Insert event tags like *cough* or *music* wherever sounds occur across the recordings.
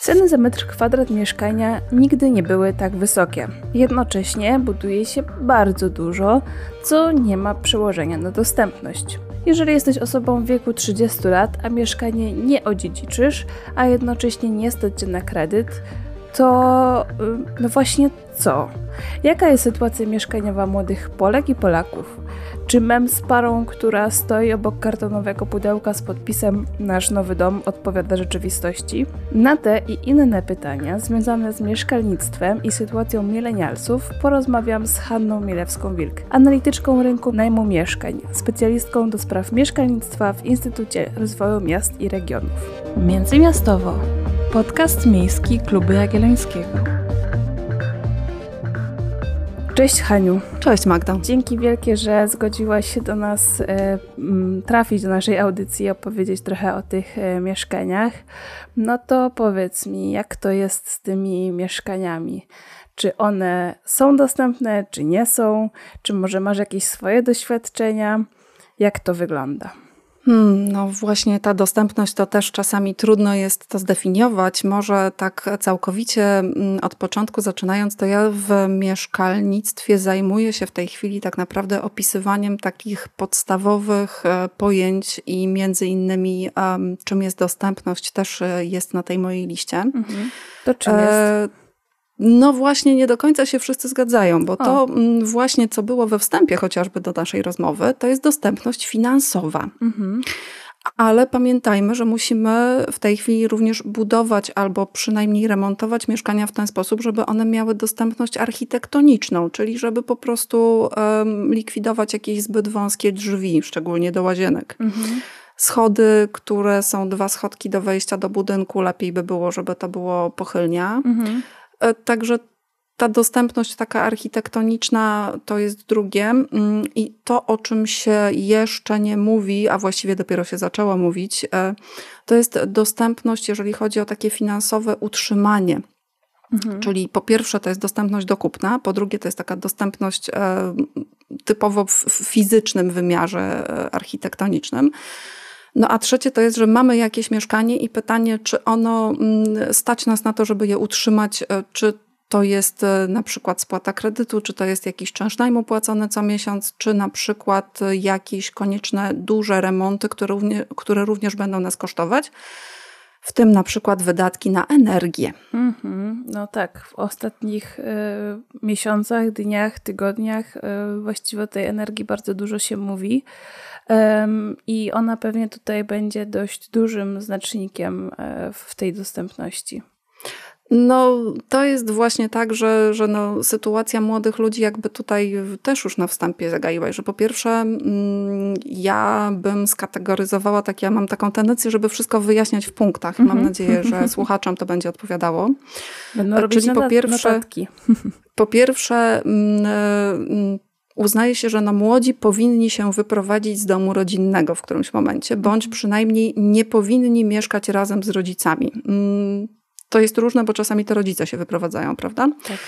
Ceny za metr kwadrat mieszkania nigdy nie były tak wysokie. Jednocześnie buduje się bardzo dużo, co nie ma przełożenia na dostępność. Jeżeli jesteś osobą w wieku 30 lat, a mieszkanie nie odziedziczysz, a jednocześnie nie stać cię na kredyt, to y, no właśnie co? Jaka jest sytuacja mieszkaniowa młodych Polek i Polaków? Czy mem z parą, która stoi obok kartonowego pudełka z podpisem Nasz nowy dom odpowiada rzeczywistości? Na te i inne pytania związane z mieszkalnictwem i sytuacją milenialsów porozmawiam z Hanną Milewską-Wilk, analityczką rynku najmu mieszkań, specjalistką do spraw mieszkalnictwa w Instytucie Rozwoju Miast i Regionów. Międzymiastowo. Podcast miejski Kluby Jagiellońskiego. Cześć Haniu. Cześć Magda. Dzięki wielkie, że zgodziłaś się do nas e, trafić do naszej audycji i opowiedzieć trochę o tych e, mieszkaniach. No to powiedz mi, jak to jest z tymi mieszkaniami? Czy one są dostępne, czy nie są? Czy może masz jakieś swoje doświadczenia? Jak to wygląda? Hmm, no właśnie ta dostępność to też czasami trudno jest to zdefiniować. Może tak całkowicie mm, od początku zaczynając, to ja w mieszkalnictwie zajmuję się w tej chwili tak naprawdę opisywaniem takich podstawowych e, pojęć i między innymi czym jest dostępność też e, jest na tej mojej liście. Mhm. To czym jest? No właśnie nie do końca się wszyscy zgadzają, bo to mm, właśnie, co było we wstępie chociażby do naszej rozmowy, to jest dostępność finansowa. Mhm. Ale pamiętajmy, że musimy w tej chwili również budować albo przynajmniej remontować mieszkania w ten sposób, żeby one miały dostępność architektoniczną, czyli żeby po prostu um, likwidować jakieś zbyt wąskie drzwi, szczególnie do łazienek. Mhm. Schody, które są dwa schodki do wejścia do budynku, lepiej by było, żeby to było pochylnia. Mhm. E, także ta dostępność taka architektoniczna to jest drugie. Mm, I to, o czym się jeszcze nie mówi, a właściwie dopiero się zaczęło mówić, e, to jest dostępność, jeżeli chodzi o takie finansowe utrzymanie. Mhm. Czyli po pierwsze to jest dostępność do kupna, po drugie to jest taka dostępność e, typowo w fizycznym wymiarze architektonicznym. No a trzecie to jest, że mamy jakieś mieszkanie i pytanie, czy ono mm, stać nas na to, żeby je utrzymać, e, czy to jest e, na przykład spłata kredytu, czy to jest jakiś czynsz najmu płacony co miesiąc, czy na przykład jakieś konieczne duże remonty, które, również, które również będą nas kosztować w tym na przykład wydatki na energię. Mm -hmm. No tak, w ostatnich y, miesiącach, dniach, tygodniach y, właściwie o tej energii bardzo dużo się mówi. I ona pewnie tutaj będzie dość dużym znacznikiem e, w tej dostępności. No, to jest właśnie tak, że, że no, sytuacja młodych ludzi jakby tutaj też już na wstępie zagaiłaś, że po pierwsze mm, ja bym skategoryzowała tak, ja mam taką tendencję, żeby wszystko wyjaśniać w punktach. Mam mhm. nadzieję, że *laughs* słuchaczom to będzie odpowiadało. Będą e, Czyli po pierwsze, *laughs* po pierwsze uznaje się, że no młodzi powinni się wyprowadzić z domu rodzinnego w którymś momencie, bądź przynajmniej nie powinni mieszkać razem z rodzicami. Mm, to jest różne, bo czasami to rodzice się wyprowadzają, prawda? Tak.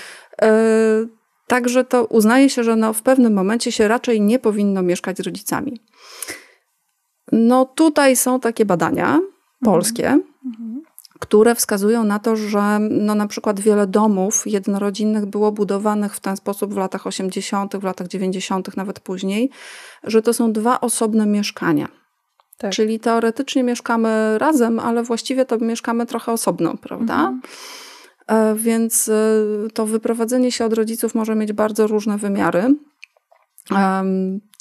E, także to uznaje się, że no w pewnym momencie się raczej nie powinno mieszkać z rodzicami. No tutaj są takie badania mhm. polskie, mhm które wskazują na to, że no na przykład wiele domów jednorodzinnych było budowanych w ten sposób w latach 80., w latach 90., nawet później, że to są dwa osobne mieszkania. Tak. Czyli teoretycznie mieszkamy razem, ale właściwie to mieszkamy trochę osobno, prawda? Mhm. E, więc e, to wyprowadzenie się od rodziców może mieć bardzo różne wymiary.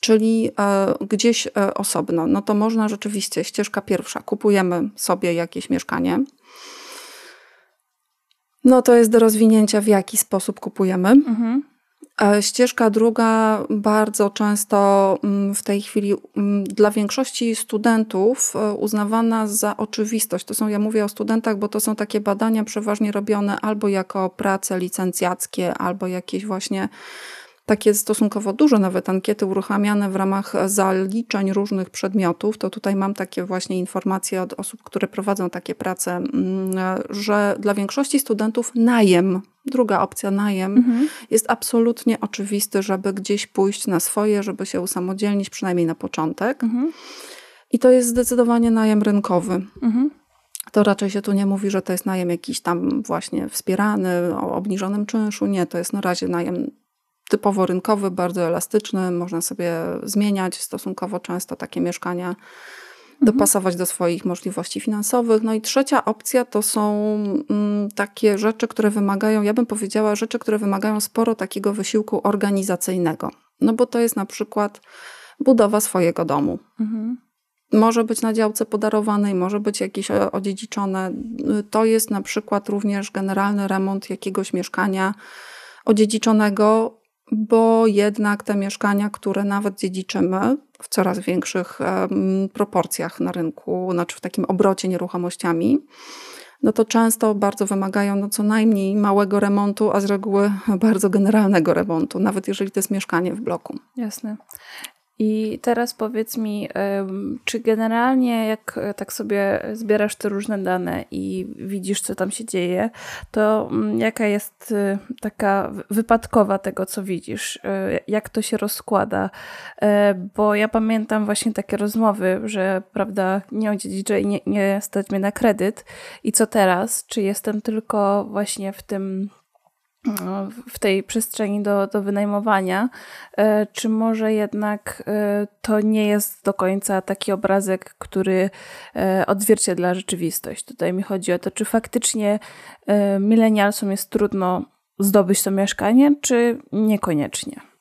Czyli e, gdzieś osobno. No to można rzeczywiście, ścieżka pierwsza, kupujemy sobie jakieś mieszkanie. No to jest do rozwinięcia, w jaki sposób kupujemy. Mhm. Ścieżka druga, bardzo często mm, w tej chwili mm, dla większości studentów e, uznawana za oczywistość. To są, ja mówię o studentach, bo to są takie badania przeważnie robione albo jako prace licencjackie, albo jakieś właśnie takie stosunkowo duże nawet ankiety uruchamiane w ramach zaliczeń różnych przedmiotów, to tutaj mam takie właśnie informacje od osób, które prowadzą takie prace, mm, że dla większości studentów najem, druga opcja najem, mhm. jest absolutnie oczywisty, żeby gdzieś pójść na swoje, żeby się usamodzielnić, przynajmniej na początek. Mhm. I to jest zdecydowanie najem rynkowy. Mhm. to raczej się tu nie mówi, że to jest najem jakiś tam właśnie wspierany, o obniżonym czynszu. Nie, to jest na razie najem typowo rynkowy, bardzo elastyczny, można sobie zmieniać stosunkowo często takie mieszkania, mhm. dopasować do swoich możliwości finansowych. No i trzecia opcja to są mm, takie rzeczy, które wymagają, ja bym powiedziała, rzeczy, które wymagają sporo takiego wysiłku organizacyjnego. No bo to jest na przykład budowa swojego domu. Mhm. Może być na działce podarowanej, może być jakieś odziedziczone. To jest na przykład również generalny remont jakiegoś mieszkania odziedziczonego, bo jednak te mieszkania, które nawet dziedziczymy w coraz większych proporcjach na rynku, znaczy w takim obrocie nieruchomościami, no to często bardzo wymagają no co najmniej małego remontu, a z reguły *laughs* bardzo generalnego remontu, nawet jeżeli to jest mieszkanie w bloku. Jasne. I teraz powiedz mi, czy generalnie jak e, tak sobie zbierasz te różne dane i widzisz, co tam się dzieje, to mm, jaka jest e, taka wypadkowa tego, co widzisz? E, jak to się rozkłada? Bo ja pamiętam właśnie takie rozmowy, że prawda, nie odziedziczę i nie, nie stać mnie na kredyt. I co teraz? Czy jestem tylko właśnie w tym w tej przestrzeni do, do wynajmowania, e, czy może jednak e, to nie jest do końca taki obrazek, który e, odzwierciedla rzeczywistość. Tutaj mi chodzi o to, czy faktycznie milenialsom jest trudno zdobyć to mieszkanie, czy niekoniecznie.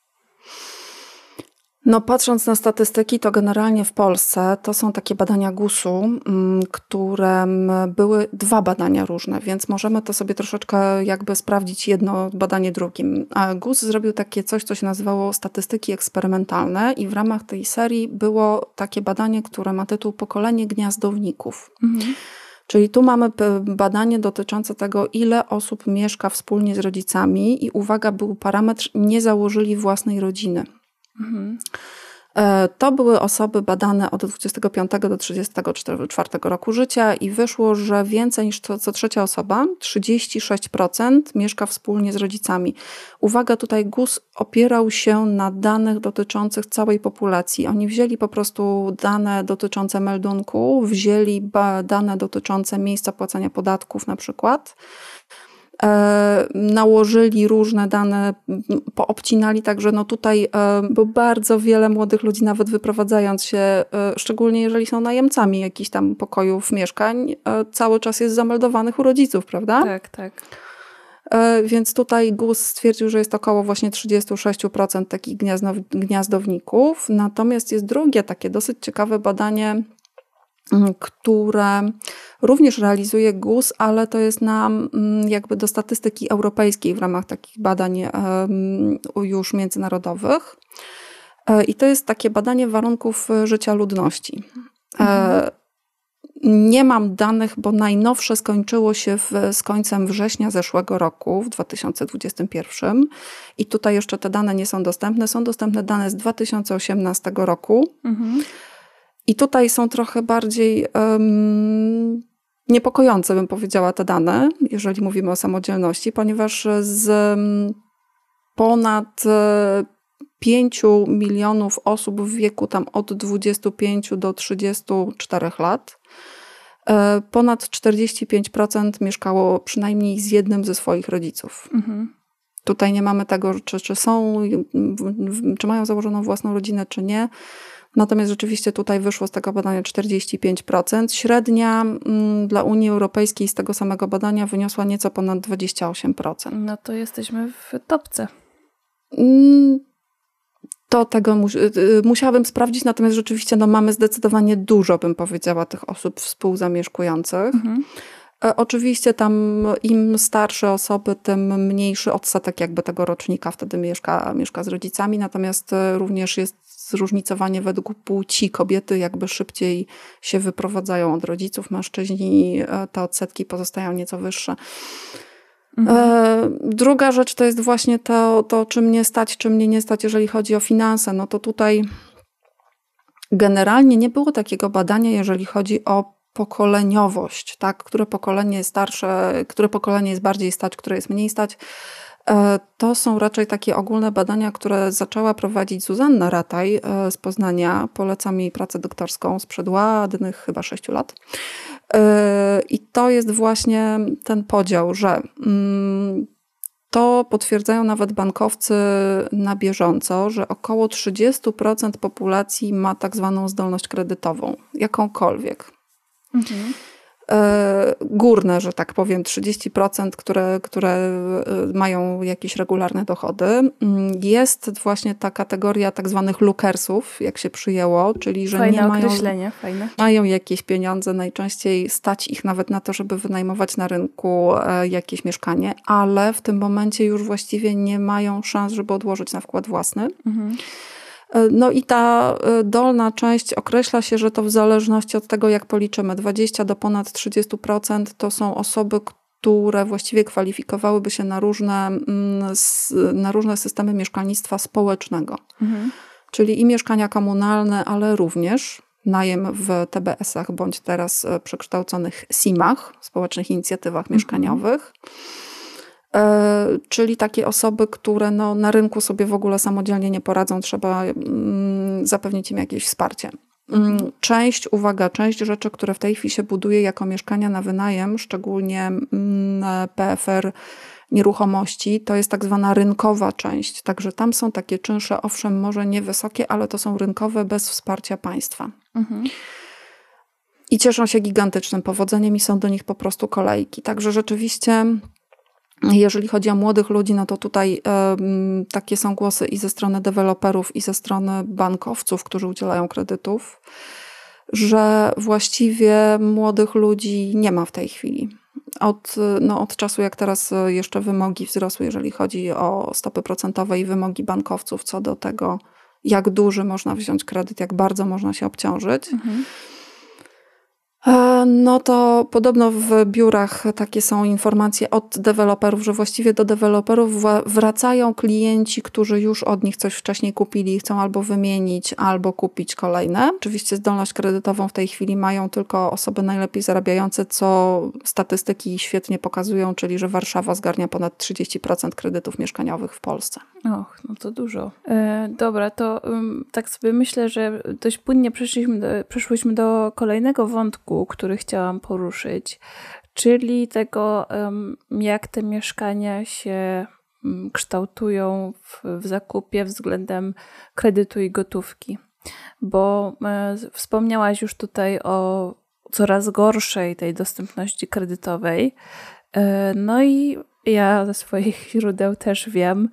No, patrząc na statystyki, to generalnie w Polsce to są takie badania GUS-u, mm, które były dwa badania różne, więc możemy to sobie troszeczkę jakby sprawdzić jedno badanie drugim. A GUS zrobił takie coś, co się nazywało statystyki eksperymentalne, i w ramach tej serii było takie badanie, które ma tytuł Pokolenie gniazdowników. Mhm. Czyli tu mamy badanie dotyczące tego, ile osób mieszka wspólnie z rodzicami, i uwaga, był parametr, nie założyli własnej rodziny. Mhm. To były osoby badane od 25 do 34 roku życia i wyszło, że więcej niż co, co trzecia osoba, 36% mieszka wspólnie z rodzicami. Uwaga, tutaj GUS opierał się na danych dotyczących całej populacji. Oni wzięli po prostu dane dotyczące meldunku, wzięli dane dotyczące miejsca płacenia podatków na przykład E, nałożyli różne dane, poobcinali, także no tutaj, e, bo bardzo wiele młodych ludzi, nawet wyprowadzając się, e, szczególnie jeżeli są najemcami jakichś tam pokojów, mieszkań, cały czas jest zameldowanych u rodziców, prawda? Tak, tak. Więc tutaj GUS stwierdził, że jest około właśnie 36% takich gniazdowników. Natomiast jest drugie takie dosyć ciekawe badanie które również realizuje GUS, ale to jest na mm, jakby do statystyki europejskiej w ramach takich badań już międzynarodowych. E, I to jest takie badanie warunków e, życia ludności. E, mhm. Nie mam danych, bo najnowsze skończyło się w, z końcem września zeszłego roku, w 2021. I tutaj jeszcze te dane nie są dostępne. Są dostępne dane z 2018 roku. Mhm. I tutaj są trochę bardziej um, niepokojące, bym powiedziała, te dane, jeżeli mówimy o samodzielności, ponieważ z ponad 5 e, milionów osób w wieku tam od 25 do 34 lat, e, ponad 45% mieszkało przynajmniej z jednym ze swoich rodziców. Mhm. Tutaj nie mamy tego, czy, czy są, czy mają założoną własną rodzinę, czy nie. Natomiast rzeczywiście tutaj wyszło z tego badania 45%. Średnia mm, dla Unii Europejskiej z tego samego badania wyniosła nieco ponad 28%. No to jesteśmy w topce. Mm, to tego mu y, y, musiałabym sprawdzić, natomiast rzeczywiście no, mamy zdecydowanie dużo, bym powiedziała, tych osób współzamieszkujących. Mhm. E, oczywiście tam im starsze osoby, tym mniejszy odsetek jakby tego rocznika wtedy mieszka, mieszka z rodzicami, natomiast e, również jest zróżnicowanie według płci. Kobiety jakby szybciej się wyprowadzają od rodziców, mężczyźni e, te odsetki pozostają nieco wyższe. Mhm. E, druga rzecz to jest właśnie to, to, czy mnie stać, czy mnie nie stać, jeżeli chodzi o finanse. No to tutaj generalnie nie było takiego badania, jeżeli chodzi o pokoleniowość, tak? które pokolenie jest starsze, które pokolenie jest bardziej stać, które jest mniej stać. E, to są raczej takie ogólne badania, które zaczęła prowadzić Zuzanna Rataj e, z Poznania. Polecam jej pracę doktorską sprzed ładnych chyba sześciu lat. I to jest właśnie ten podział, że mm, to potwierdzają nawet bankowcy na bieżąco, że około 30% populacji ma tak zwaną zdolność kredytową, jakąkolwiek. Mhm. E, górne, że tak powiem, 30%, które, które e, mają jakieś regularne dochody. Mm, jest właśnie ta kategoria tak zwanych lookersów, jak się przyjęło, czyli że fajne nie mają, fajne. mają jakieś pieniądze, najczęściej stać ich nawet na to, żeby wynajmować na rynku e, jakieś mieszkanie, ale w tym momencie już właściwie nie mają szans, żeby odłożyć na wkład własny. Mhm. No i ta e, dolna część określa się, że to w zależności od tego, jak policzymy, 20 do ponad 30% to są osoby, które właściwie kwalifikowałyby się na różne, mm, na różne systemy mieszkalnictwa społecznego. Mhm. Czyli i mieszkania komunalne, ale również najem w TBS-ach bądź teraz e, przekształconych SIM-ach, społecznych inicjatywach mhm. mieszkaniowych. E, czyli takie osoby, które no, na rynku sobie w ogóle samodzielnie nie poradzą, trzeba mm, zapewnić im jakieś wsparcie. Mm, część, uwaga, część rzeczy, które w tej chwili się buduje jako mieszkania na wynajem, szczególnie mm, PFR nieruchomości, to jest tak zwana rynkowa część. Także tam są takie czynsze, owszem, może niewysokie, ale to są rynkowe bez wsparcia państwa. Mhm. I cieszą się gigantycznym powodzeniem i są do nich po prostu kolejki. Także rzeczywiście jeżeli chodzi o młodych ludzi, no to tutaj takie są głosy i ze strony deweloperów, i ze strony bankowców, którzy udzielają kredytów, że właściwie młodych ludzi nie ma w tej chwili. Od, no, od czasu, jak teraz jeszcze wymogi wzrosły, jeżeli chodzi o stopy procentowe i wymogi bankowców co do tego, jak duży można wziąć kredyt, jak bardzo można się obciążyć. Mhm E, no to podobno w biurach takie są informacje od deweloperów, że właściwie do deweloperów wracają klienci, którzy już od nich coś wcześniej kupili i chcą albo wymienić, albo kupić kolejne. Oczywiście zdolność kredytową w tej chwili mają tylko osoby najlepiej zarabiające, co statystyki świetnie pokazują, czyli że Warszawa zgarnia ponad 30% kredytów mieszkaniowych w Polsce. Och, no to dużo. E, dobra, to um, tak sobie myślę, że dość płynnie przeszliśmy do, przeszłyśmy do kolejnego wątku, który chciałam poruszyć, czyli tego, jak te mieszkania się um, kształtują w, w zakupie względem kredytu i gotówki. Bo e, wspomniałaś już tutaj o coraz gorszej tej dostępności kredytowej. E, no i ja ze swoich źródeł też wiem,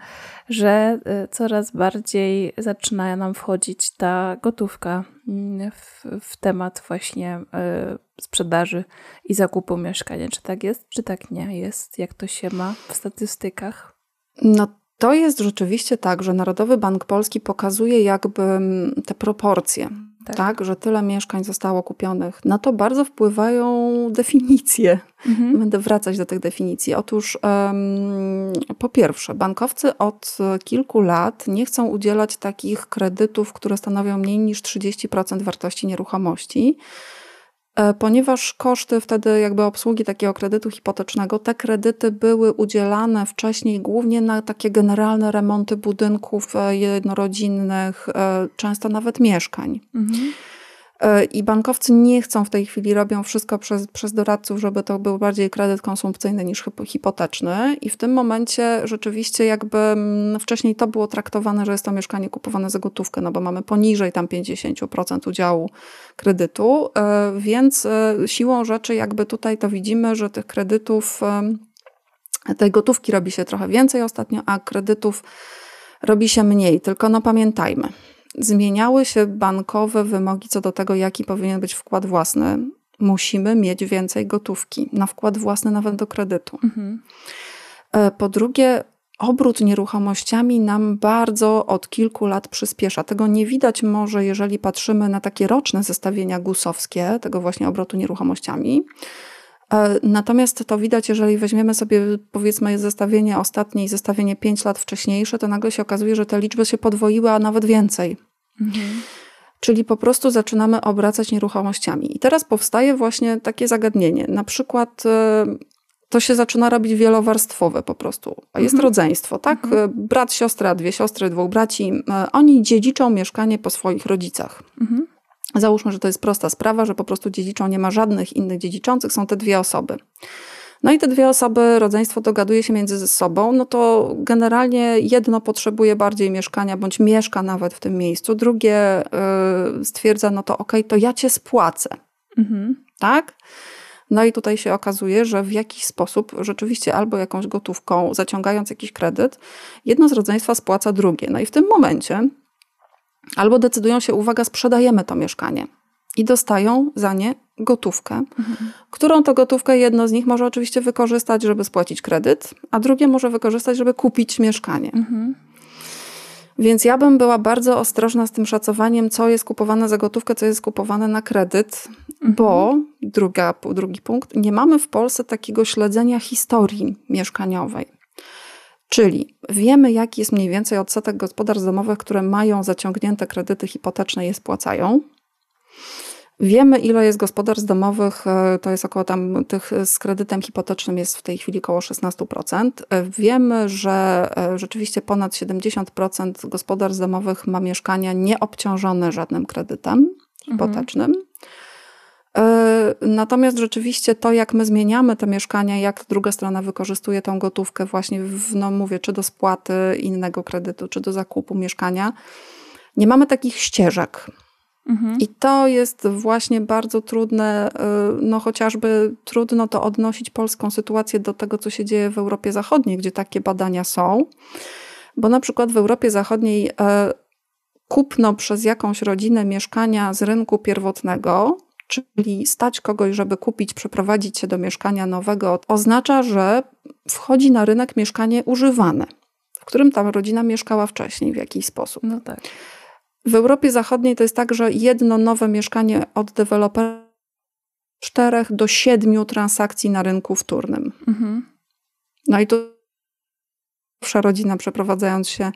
że y, coraz bardziej zaczyna nam wchodzić ta gotówka mm, w, w temat właśnie y, sprzedaży i zakupu mieszkania. Czy tak jest, czy tak nie jest? Jak to się ma w statystykach? No to jest rzeczywiście tak, że Narodowy Bank Polski pokazuje jakby mm, te proporcje tak. tak. że tyle mieszkań zostało kupionych. Na to bardzo wpływają definicje. Mhm. Będę wracać do tych definicji. Otóż um, po pierwsze, bankowcy od kilku lat nie chcą udzielać takich kredytów, które stanowią mniej niż 30% wartości nieruchomości E, ponieważ koszty wtedy jakby obsługi takiego kredytu hipotecznego, te kredyty były udzielane wcześniej głównie na takie generalne remonty budynków e, jednorodzinnych, e, często nawet mieszkań. Mhm. E, I bankowcy nie chcą w tej chwili, robią wszystko przez, przez doradców, żeby to był bardziej kredyt konsumpcyjny niż hipoteczny. I w tym momencie rzeczywiście jakby mm, wcześniej to było traktowane, że jest to mieszkanie kupowane za gotówkę, no bo mamy poniżej tam 50% udziału kredytu, e, więc e, siłą rzeczy jakby tutaj to widzimy, że tych kredytów, tej gotówki robi się trochę więcej ostatnio, a kredytów robi się mniej. Tylko no pamiętajmy, zmieniały się bankowe wymogi co do tego, jaki powinien być wkład własny. Musimy mieć więcej gotówki na wkład własny, nawet do kredytu. Mhm. E, po drugie, obrót nieruchomościami nam bardzo od kilku lat przyspiesza. Tego nie widać może, jeżeli patrzymy na takie roczne zestawienia gusowskie, tego właśnie obrotu nieruchomościami. E, natomiast to widać, jeżeli weźmiemy sobie powiedzmy zestawienie ostatnie i zestawienie 5 lat wcześniejsze, to nagle się okazuje, że te liczby się podwoiły, a nawet więcej. Mhm. Czyli po prostu zaczynamy obracać nieruchomościami. I teraz powstaje właśnie takie zagadnienie. Na przykład e, to się zaczyna robić wielowarstwowe po prostu. Jest mhm. rodzeństwo, tak? Mhm. Brat, siostra, dwie siostry, dwóch braci. E, oni dziedziczą mieszkanie po swoich rodzicach. Mhm. Załóżmy, że to jest prosta sprawa, że po prostu dziedziczą nie ma żadnych innych dziedziczących, są te dwie osoby. No i te dwie osoby, rodzeństwo dogaduje się między sobą, no to generalnie jedno potrzebuje bardziej mieszkania, bądź mieszka nawet w tym miejscu, drugie yy, stwierdza, no to okej, okay, to ja cię spłacę. Mhm. Tak? No i tutaj się okazuje, że w jakiś sposób rzeczywiście albo jakąś gotówką, zaciągając jakiś kredyt, jedno z rodzeństwa spłaca drugie. No i w tym momencie albo decydują się, uwaga, sprzedajemy to mieszkanie i dostają za nie gotówkę, mhm. którą to gotówkę jedno z nich może oczywiście wykorzystać, żeby spłacić kredyt, a drugie może wykorzystać, żeby kupić mieszkanie. Mhm. Więc ja bym była bardzo ostrożna z tym szacowaniem, co jest kupowane za gotówkę, co jest kupowane na kredyt, mhm. bo druga, drugi punkt, nie mamy w Polsce takiego śledzenia historii mieszkaniowej. Czyli wiemy, jaki jest mniej więcej odsetek gospodarstw domowych, które mają zaciągnięte kredyty hipoteczne i je spłacają. Wiemy, ile jest gospodarstw domowych, e, to jest około tam tych z kredytem hipotecznym jest w tej chwili około 16%. E, wiemy, że e, rzeczywiście ponad 70% gospodarstw domowych ma mieszkania nieobciążone żadnym kredytem hipotecznym. Mhm. Natomiast rzeczywiście to, jak my zmieniamy te mieszkania, jak druga strona wykorzystuje tą gotówkę właśnie, w, no mówię, czy do spłaty innego kredytu, czy do zakupu mieszkania, nie mamy takich ścieżek. Mhm. I to jest właśnie bardzo trudne, y, no chociażby trudno to odnosić polską sytuację do tego, co się dzieje w Europie Zachodniej, gdzie takie badania są. Bo na przykład w Europie Zachodniej e, kupno przez jakąś rodzinę mieszkania z rynku pierwotnego, czyli stać kogoś, żeby kupić, przeprowadzić się do mieszkania nowego, oznacza, że wchodzi na rynek mieszkanie używane, w którym ta rodzina mieszkała wcześniej w jakiś sposób. No tak. W Europie Zachodniej to jest tak, że jedno nowe mieszkanie od dewelopera czterech do siedmiu transakcji na rynku wtórnym. Mhm. No i tu pierwsza rodzina przeprowadzając się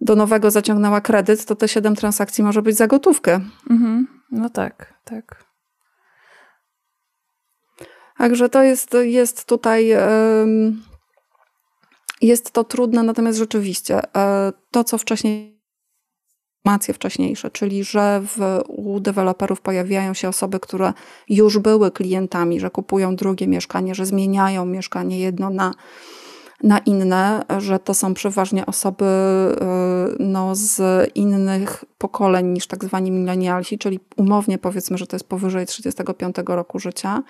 do nowego zaciągnęła kredyt, to te siedem transakcji może być za gotówkę. Mhm. No tak, tak. Także to jest, jest tutaj jest to trudne, natomiast rzeczywiście e, to, co wcześniej informacje wcześniejsze, czyli że w, u deweloperów pojawiają się osoby, które już były klientami, że kupują drugie mieszkanie, że zmieniają mieszkanie jedno na, na inne, że to są przeważnie osoby y, no, z innych pokoleń niż tak zwani milenialsi, czyli umownie powiedzmy, że to jest powyżej 35 roku życia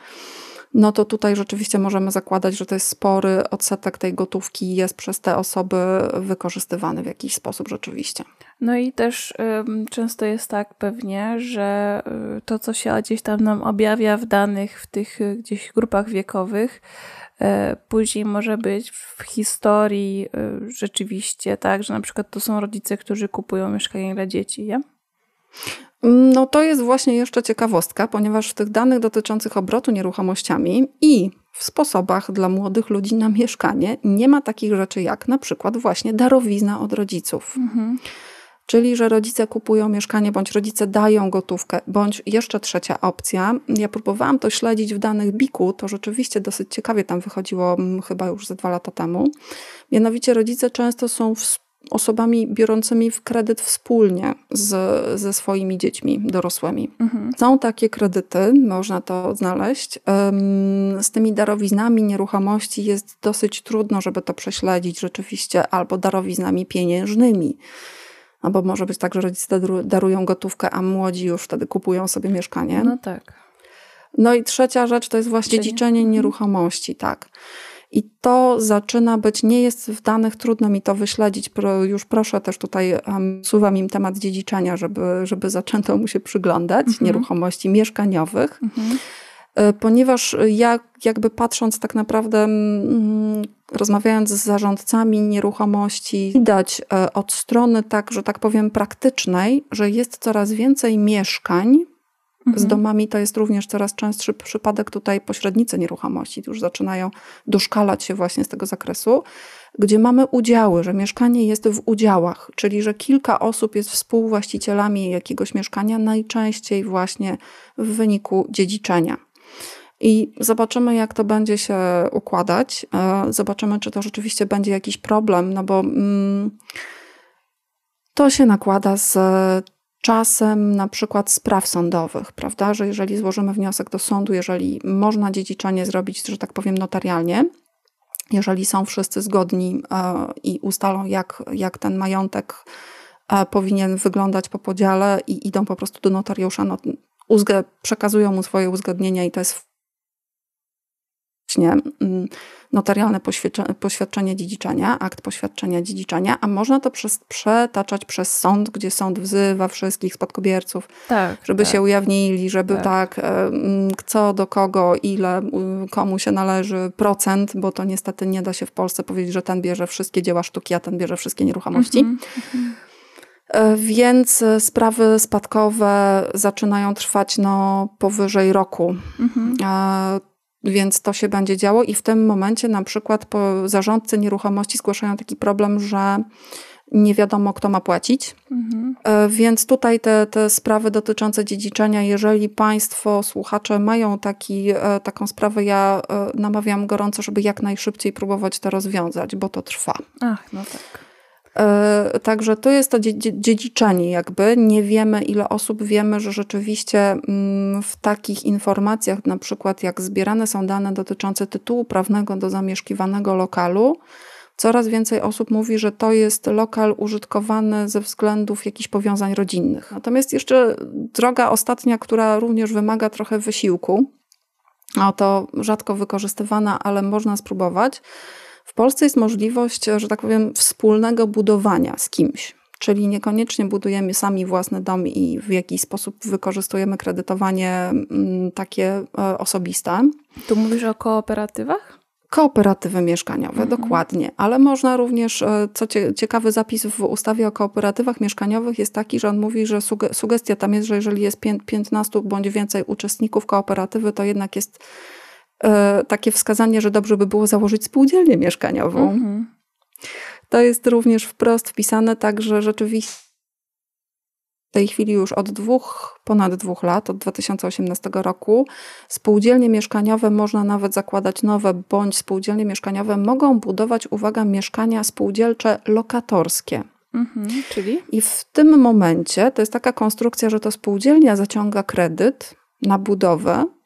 no to tutaj rzeczywiście możemy zakładać, że to jest spory odsetek tej gotówki jest przez te osoby wykorzystywany w jakiś sposób rzeczywiście. No i też często jest tak pewnie, że y, to, co się gdzieś tam nam objawia w danych, w tych y, gdzieś grupach wiekowych, później może być w historii y, rzeczywiście tak, że na przykład to są rodzice, którzy kupują mieszkanie dla dzieci, nie? No to jest właśnie jeszcze ciekawostka, ponieważ w tych danych dotyczących obrotu nieruchomościami i w sposobach dla młodych ludzi na mieszkanie nie ma takich rzeczy jak na przykład właśnie darowizna od rodziców. Mhm. Czyli, że rodzice kupują mieszkanie, bądź rodzice dają gotówkę, bądź jeszcze trzecia opcja. Ja próbowałam to śledzić w danych BIK-u, to rzeczywiście dosyć ciekawie tam wychodziło mm, chyba już ze dwa lata temu. Mianowicie rodzice często są osobami biorącymi w kredyt wspólnie z, ze swoimi dziećmi dorosłymi. Mhm. Są takie kredyty, można to znaleźć. Z tymi darowiznami nieruchomości jest dosyć trudno, żeby to prześledzić rzeczywiście, albo darowiznami pieniężnymi. Albo może być tak, że rodzice darują gotówkę, a młodzi już wtedy kupują sobie mieszkanie. No tak. No i trzecia rzecz to jest właśnie dziedziczenie mhm. nieruchomości, tak. I to zaczyna być, nie jest w danych, trudno mi to wyśledzić. Już proszę też tutaj, um, suwam im temat dziedziczenia, żeby, żeby zaczęto mu się przyglądać, mhm. nieruchomości mieszkaniowych. Mhm. E, ponieważ ja jakby patrząc tak naprawdę, mm, rozmawiając z zarządcami nieruchomości, widać e, od strony tak, że tak powiem praktycznej, że jest coraz więcej mieszkań, z mhm. domami to jest również coraz częstszy przypadek tutaj pośrednicy nieruchomości już zaczynają doszkalać się właśnie z tego zakresu, gdzie mamy udziały, że mieszkanie jest w udziałach, czyli że kilka osób jest współwłaścicielami jakiegoś mieszkania, najczęściej właśnie w wyniku dziedziczenia. I zobaczymy, jak to będzie się układać. E, zobaczymy, czy to rzeczywiście będzie jakiś problem, no bo mm, to się nakłada z czasem na przykład spraw sądowych, prawda, że jeżeli złożymy wniosek do sądu, jeżeli można dziedziczenie zrobić, że tak powiem, notarialnie, jeżeli są wszyscy zgodni e, i ustalą, jak, jak ten majątek e, powinien wyglądać po podziale i idą po prostu do notariusza, no, przekazują mu swoje uzgodnienia i to jest mm, notarialne poświadczenie dziedziczenia, akt poświadczenia dziedziczenia, a można to przez, przetaczać przez sąd, gdzie sąd wzywa wszystkich spadkobierców, tak, żeby tak. się ujawnili, żeby tak. tak, co do kogo, ile, komu się należy procent, bo to niestety nie da się w Polsce powiedzieć, że ten bierze wszystkie dzieła sztuki, a ten bierze wszystkie nieruchomości. Mm -hmm. Więc e, sprawy spadkowe zaczynają trwać no, powyżej roku. Mhm. Więc to się będzie działo i w tym momencie na przykład zarządcy nieruchomości zgłaszają taki problem, że nie wiadomo, kto ma płacić. Mhm. E, więc tutaj te, te sprawy dotyczące dziedziczenia, jeżeli Państwo, słuchacze mają taki, e, taką sprawę, ja e, namawiam gorąco, żeby jak najszybciej próbować to rozwiązać, bo to trwa. Ach, no tak. E, także to jest to dziedziczenie jakby. Nie wiemy ile osób, wiemy, że rzeczywiście mm, w takich informacjach, na przykład jak zbierane są dane dotyczące tytułu prawnego do zamieszkiwanego lokalu, coraz więcej osób mówi, że to jest lokal użytkowany ze względów jakichś powiązań rodzinnych. Natomiast jeszcze droga ostatnia, która również wymaga trochę wysiłku, a to rzadko wykorzystywana, ale można spróbować, w Polsce jest możliwość, że tak powiem, wspólnego budowania z kimś. Czyli niekoniecznie budujemy sami własny dom i w jakiś sposób wykorzystujemy kredytowanie mm, takie e, osobiste. Tu mówisz o kooperatywach? Kooperatywy mieszkaniowe, mhm. dokładnie. Ale można również, e, co ciekawy zapis w ustawie o kooperatywach mieszkaniowych jest taki, że on mówi, że sugestia tam jest, że jeżeli jest 15 bądź więcej uczestników kooperatywy, to jednak jest E, takie wskazanie, że dobrze by było założyć spółdzielnię mieszkaniową. Mhm. To jest również wprost wpisane, także rzeczywiście w tej chwili już od dwóch, ponad dwóch lat, od 2018 roku, spółdzielnie mieszkaniowe można nawet zakładać nowe, bądź spółdzielnie mieszkaniowe mogą budować, uwaga, mieszkania spółdzielcze lokatorskie. Mhm, czyli? I w tym momencie to jest taka konstrukcja, że to spółdzielnia zaciąga kredyt na budowę E,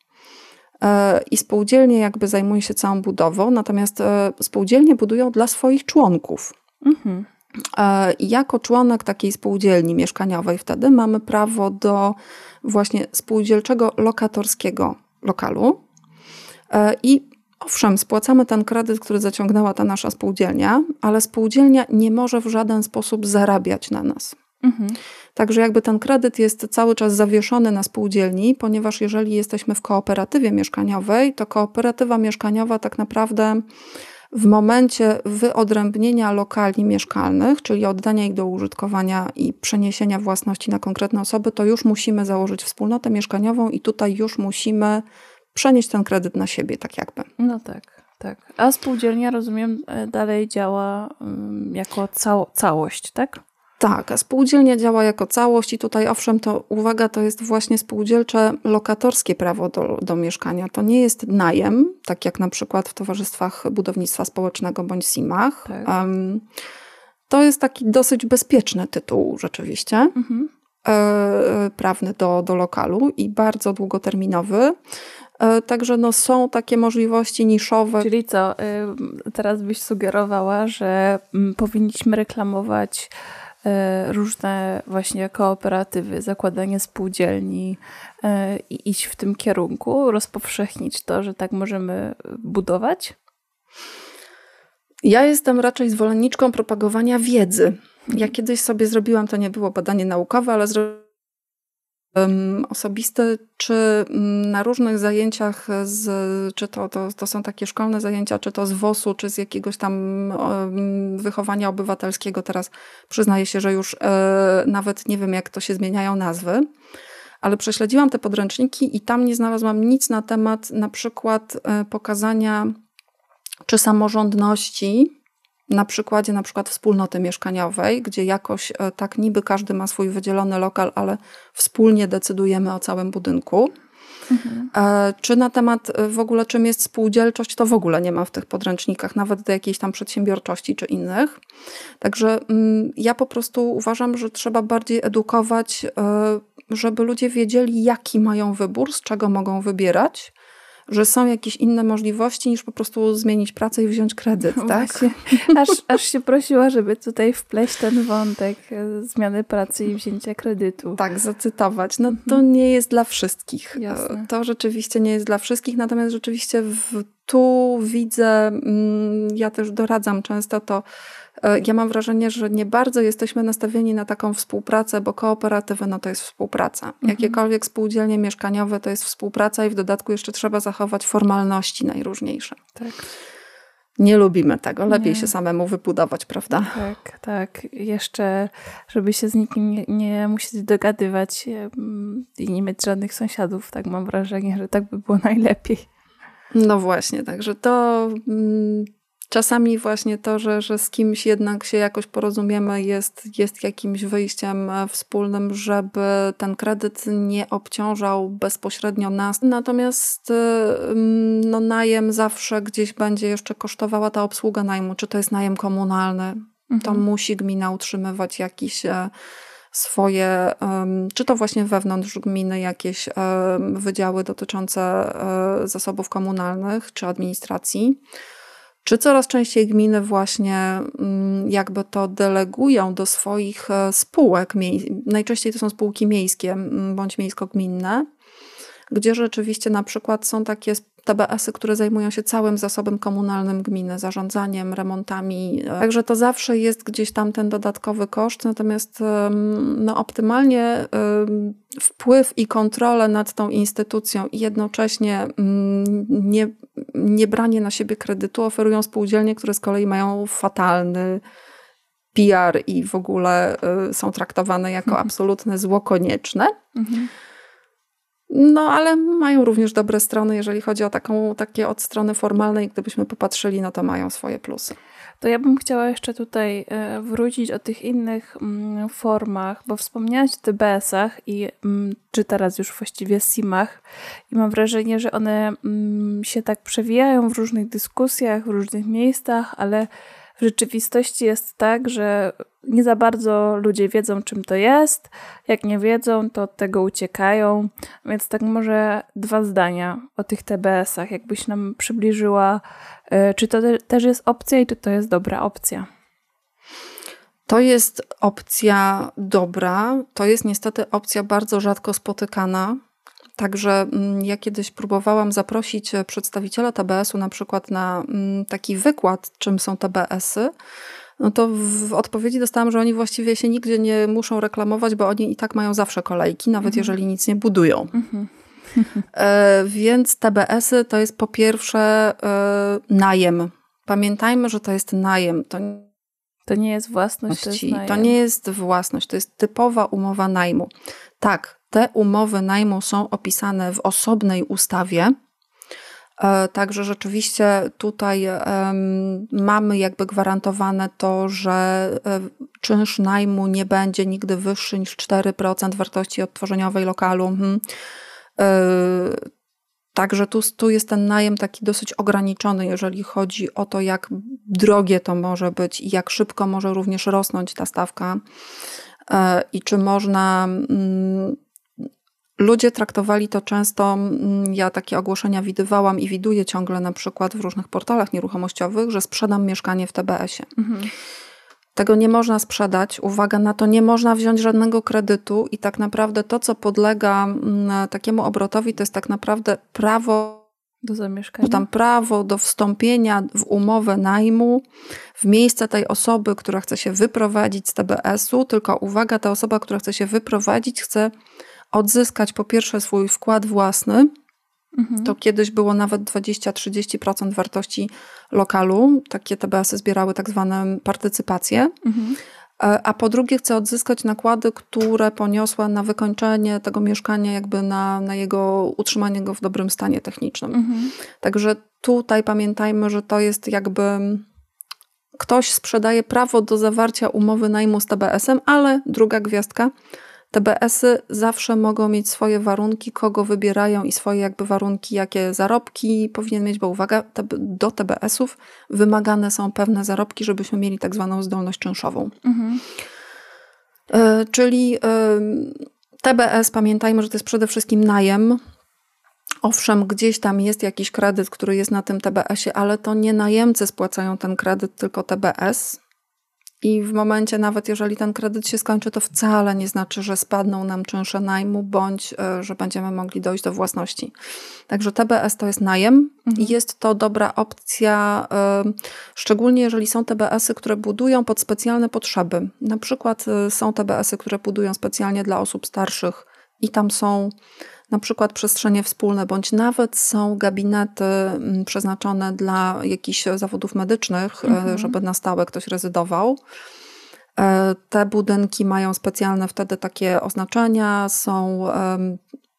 i spółdzielnie jakby zajmują się całą budową, natomiast e, spółdzielnie budują dla swoich członków. Mhm. E, jako członek takiej spółdzielni mieszkaniowej wtedy mamy prawo do właśnie spółdzielczego lokatorskiego lokalu i Owszem, spłacamy ten kredyt, który zaciągnęła ta nasza spółdzielnia, ale spółdzielnia nie może w żaden sposób zarabiać na nas. Mhm. Także jakby ten kredyt jest cały czas zawieszony na spółdzielni, ponieważ jeżeli jesteśmy w kooperatywie mieszkaniowej, to kooperatywa mieszkaniowa tak naprawdę w momencie wyodrębnienia lokali mieszkalnych, czyli oddania ich do użytkowania i przeniesienia własności na konkretne osoby, to już musimy założyć wspólnotę mieszkaniową i tutaj już musimy przenieść ten kredyt na siebie, tak jakby. No tak. Tak. A spółdzielnia, rozumiem, e, dalej działa um, jako cał całość, tak? Tak, a spółdzielnia działa jako całość i tutaj owszem, to uwaga, to jest właśnie spółdzielcze lokatorskie prawo do, do mieszkania. To nie jest najem, tak jak na przykład w towarzystwach budownictwa społecznego bądź SIM-ach. Tak. Um, to jest taki dosyć bezpieczny tytuł rzeczywiście. Mhm. E, prawny do, do lokalu i bardzo długoterminowy. E, także no, są takie możliwości niszowe. Czyli co, y, teraz byś sugerowała, że mm, powinniśmy reklamować różne właśnie kooperatywy, zakładanie spółdzielni e, i iść w tym kierunku, rozpowszechnić to, że tak możemy budować? Ja jestem raczej zwolenniczką propagowania wiedzy. Ja kiedyś sobie zrobiłam, to nie było badanie naukowe, ale zrobiłam osobiste, czy mm, na różnych zajęciach, z, czy to, to, to są takie szkolne zajęcia, czy to z WOS-u, czy z jakiegoś tam wychowania obywatelskiego. Teraz przyznaję się, że już e, nawet nie wiem, jak to się zmieniają nazwy, ale prześledziłam te podręczniki i tam nie znalazłam nic na temat na przykład e, pokazania czy samorządności, na przykładzie na przykład wspólnoty mieszkaniowej, gdzie jakoś e, tak niby każdy ma swój wydzielony lokal, ale wspólnie decydujemy o całym budynku. Mhm. E, czy na temat e, w ogóle czym jest spółdzielczość, to w ogóle nie ma w tych podręcznikach, nawet do jakiejś tam przedsiębiorczości czy innych. Także mm, ja po prostu uważam, że trzeba bardziej edukować, żeby ludzie wiedzieli, jaki mają wybór, z czego mogą wybierać że są jakieś inne możliwości niż po prostu zmienić pracę i wziąć kredyt, no tak? *laughs* Aż, aż się prosiła, żeby tutaj wpleść ten wątek e, zmiany pracy i wzięcia kredytu. Tak, zacytować. No to mhm. nie jest dla wszystkich. Jasne. To rzeczywiście nie jest dla wszystkich, natomiast rzeczywiście w, tu widzę, mm, ja też doradzam często to, E, ja mam wrażenie, że nie bardzo jesteśmy nastawieni na taką współpracę, bo kooperatywy no to jest współpraca. Mhm. Jakiekolwiek spółdzielnie mieszkaniowe to jest współpraca i w dodatku jeszcze trzeba zachować formalności najróżniejsze. Tak. Nie lubimy tego, lepiej nie. się samemu wybudować, prawda? Tak, tak. Jeszcze, żeby się z nikim nie, nie musieć dogadywać i nie mieć żadnych sąsiadów, tak mam wrażenie, że tak by było *laughs* najlepiej. No właśnie, także to mm, Czasami właśnie to, że, że z kimś jednak się jakoś porozumiemy, jest, jest jakimś wyjściem e, wspólnym, żeby ten kredyt nie obciążał bezpośrednio nas. Natomiast e, no, najem zawsze gdzieś będzie jeszcze kosztowała ta obsługa najmu, czy to jest najem komunalny. Mhm. To musi gmina utrzymywać jakiś e, swoje, czy to właśnie wewnątrz gminy jakieś wydziały dotyczące zasobów komunalnych czy administracji. Czy coraz częściej gminy właśnie mm, jakby to delegują do swoich e, spółek, najczęściej to są spółki miejskie bądź miejsko-gminne, gdzie rzeczywiście na przykład są takie TBS-y, które zajmują się całym zasobem komunalnym gminy, zarządzaniem, remontami. Także to zawsze jest gdzieś tam ten dodatkowy koszt, natomiast no, optymalnie wpływ i kontrolę nad tą instytucją i jednocześnie mm, nie, nie branie na siebie kredytu oferują spółdzielnie, które z kolei mają fatalny PR i w ogóle y, są traktowane jako mhm. absolutne zło konieczne. Mhm. No, ale mają również dobre strony, jeżeli chodzi o taką, takie od strony formalnej. Gdybyśmy popatrzyli, no to mają swoje plusy. To ja bym chciała jeszcze tutaj e, wrócić o tych innych mm, formach, bo wspomniałaś o TBS-ach i mm, czy teraz już właściwie SIM-ach i mam wrażenie, że one mm, się tak przewijają w różnych dyskusjach, w różnych miejscach, ale w rzeczywistości jest tak, że nie za bardzo ludzie wiedzą, czym to jest. Jak nie wiedzą, to od tego uciekają. Więc tak może dwa zdania o tych TBS-ach, jakbyś nam przybliżyła, e, czy to też jest opcja i czy to jest dobra opcja. To jest opcja dobra. To jest niestety opcja bardzo rzadko spotykana. Także mm, ja kiedyś próbowałam zaprosić e, przedstawiciela TBS-u na przykład na mm, taki wykład, czym są TBS-y. No to w odpowiedzi dostałam, że oni właściwie się nigdzie nie muszą reklamować, bo oni i tak mają zawsze kolejki, nawet mhm. jeżeli nic nie budują. Mhm. E, więc TBS-y to jest po pierwsze e, najem. Pamiętajmy, że to jest najem. To, to nie jest własność. To, jest to nie jest własność, to jest typowa umowa najmu. Tak, te umowy najmu są opisane w osobnej ustawie. E, także rzeczywiście tutaj mamy jakby gwarantowane to, że e, czynsz najmu nie będzie nigdy wyższy niż 4% wartości odtworzeniowej lokalu. Mhm. E, także tu, tu jest ten najem taki dosyć ograniczony, jeżeli chodzi o to, jak drogie to może być i jak szybko może również rosnąć ta stawka i czy można mm, Ludzie traktowali to często, mm, ja takie ogłoszenia widywałam i widuję ciągle na przykład w różnych portalach nieruchomościowych, że sprzedam mieszkanie w TBS-ie. Mhm. Tego nie można sprzedać. Uwaga na to, nie można wziąć żadnego kredytu i tak naprawdę to, co podlega mm, takiemu obrotowi, to jest tak naprawdę prawo do zamieszkania. Tam prawo do wstąpienia w umowę najmu w miejsce tej osoby, która chce się wyprowadzić z TBS-u, tylko uwaga, ta osoba, która chce się wyprowadzić, chce odzyskać po pierwsze swój wkład własny, mhm. to kiedyś było nawet 20-30% wartości lokalu. Takie TBS-y zbierały tak zwane partycypacje. Mhm. E, a po drugie chcę odzyskać nakłady, które poniosła na wykończenie tego mieszkania, jakby na, na jego utrzymanie go w dobrym stanie technicznym. Mhm. Także tutaj pamiętajmy, że to jest jakby ktoś sprzedaje prawo do zawarcia umowy najmu z TBS-em, ale druga gwiazdka, TBS-y zawsze mogą mieć swoje warunki, kogo wybierają i swoje jakby warunki, jakie zarobki powinien mieć, bo uwaga, do TBS-ów wymagane są pewne zarobki, żebyśmy mieli tak zwaną zdolność czynszową. Mhm. E, czyli TBS, pamiętajmy, że to jest przede wszystkim najem. Owszem, gdzieś tam jest jakiś kredyt, który jest na tym TBS-ie, ale to nie najemcy spłacają ten kredyt, tylko TBS. I w momencie, nawet jeżeli ten kredyt się skończy, to wcale nie znaczy, że spadną nam czynsze najmu, bądź e, że będziemy mogli dojść do własności. Także TBS to jest najem mhm. i jest to dobra opcja, e, szczególnie jeżeli są TBS-y, które budują pod specjalne potrzeby. Na przykład e, są TBS-y, które budują specjalnie dla osób starszych i tam są na przykład przestrzenie wspólne, bądź nawet są gabinety mm, przeznaczone dla jakichś zawodów medycznych, e, mhm. żeby na stałe ktoś rezydował. E, te budynki mają specjalne wtedy takie oznaczenia, są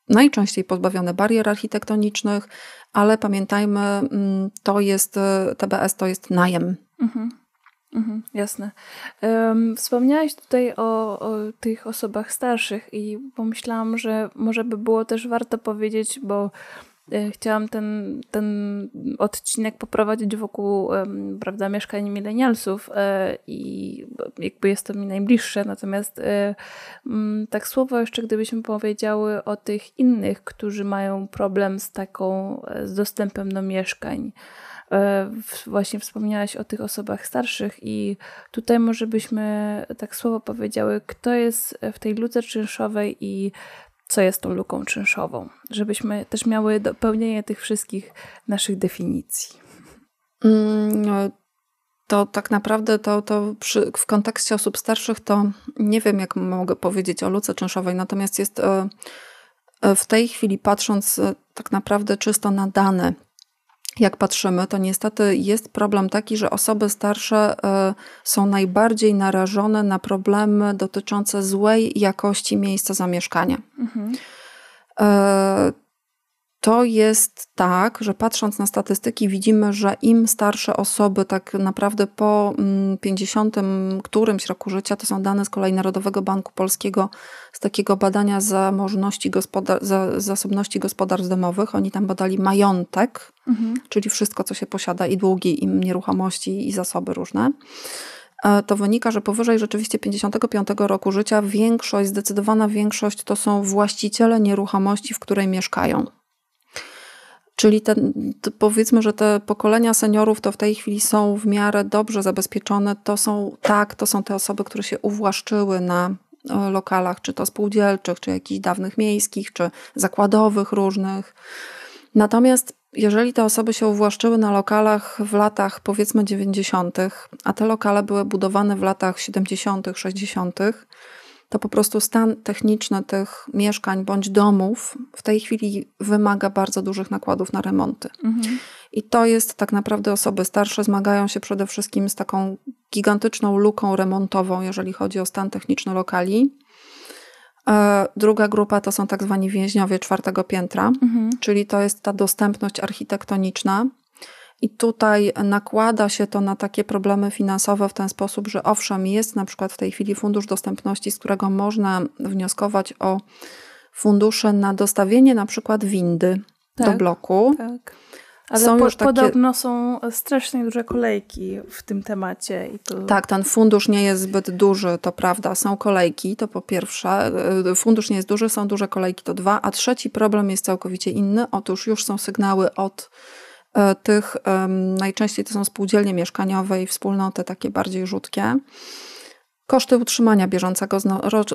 najczęściej pozbawione barier architektonicznych, ale pamiętajmy, mm, to jest e, TBS to jest najem. Mhm. Mhm, jasne. Um, tutaj o, o, tych osobach starszych i pomyślałam, że może by było też warto powiedzieć, bo e, chciałam ten, ten odcinek poprowadzić wokół prawda, mieszkań milenialsów e, i jakby jest to mi najbliższe, natomiast e, tak słowo jeszcze gdybyśmy powiedziały o tych innych, którzy mają problem z taką, z dostępem do mieszkań. E, właśnie wspomniałaś o tych osobach starszych i tutaj może byśmy tak słowo powiedziały, kto jest w tej luce czynszowej i co jest tą luką czynszową, żebyśmy też miały dopełnienie tych wszystkich naszych definicji. Mm, no, to tak naprawdę to, to przy, w kontekście osób starszych to nie wiem, jak mogę powiedzieć o luce czynszowej, natomiast jest e, e, w tej chwili patrząc tak naprawdę czysto na dane jak patrzymy, to niestety jest problem taki, że osoby starsze e, są najbardziej narażone na problemy dotyczące złej jakości miejsca zamieszkania. Mhm. To jest tak, że patrząc na statystyki, widzimy, że im starsze osoby, tak naprawdę po 50 mm, którymś roku życia, to są dane z kolei Narodowego Banku Polskiego z takiego badania zamożności gospodar za, zasobności gospodarstw domowych. Oni tam badali majątek, mhm. czyli wszystko, co się posiada, i długi, i nieruchomości, i zasoby różne e, to wynika, że powyżej rzeczywiście 55 roku życia większość, zdecydowana większość to są właściciele nieruchomości, w której mieszkają. Czyli ten, powiedzmy, że te pokolenia seniorów to w tej chwili są w miarę dobrze zabezpieczone. To są, tak, to są te osoby, które się uwłaszczyły na e, lokalach, czy to spółdzielczych, czy jakichś dawnych miejskich, czy zakładowych różnych. Natomiast jeżeli te osoby się uwłaszczyły na lokalach w latach powiedzmy 90., a te lokale były budowane w latach 70., 60., to po prostu stan techniczny tych mieszkań bądź domów w tej chwili wymaga bardzo dużych nakładów na remonty. Mhm. I to jest tak naprawdę osoby starsze zmagają się przede wszystkim z taką gigantyczną luką remontową, jeżeli chodzi o stan techniczny lokali. E, druga grupa to są tak zwani więźniowie czwartego piętra, mhm. czyli to jest ta dostępność architektoniczna i tutaj nakłada się to na takie problemy finansowe w ten sposób, że owszem, jest na przykład w tej chwili fundusz dostępności, z którego można wnioskować o fundusze na dostawienie na przykład windy tak, do bloku. Tak. Ale są po, już takie... podobno są strasznie duże kolejki w tym temacie. I to... Tak, ten fundusz nie jest zbyt duży, to prawda. Są kolejki, to po pierwsze. Y, fundusz nie jest duży, są duże kolejki, to dwa. A trzeci problem jest całkowicie inny. Otóż już są sygnały od E, tych najczęściej to są spółdzielnie mieszkaniowe i wspólnoty takie bardziej rzutkie. Koszty utrzymania bieżącego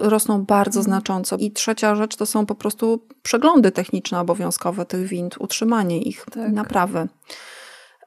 rosną bardzo mhm. znacząco. I trzecia rzecz to są po prostu przeglądy techniczne obowiązkowe tych wind, utrzymanie ich, tak. naprawy.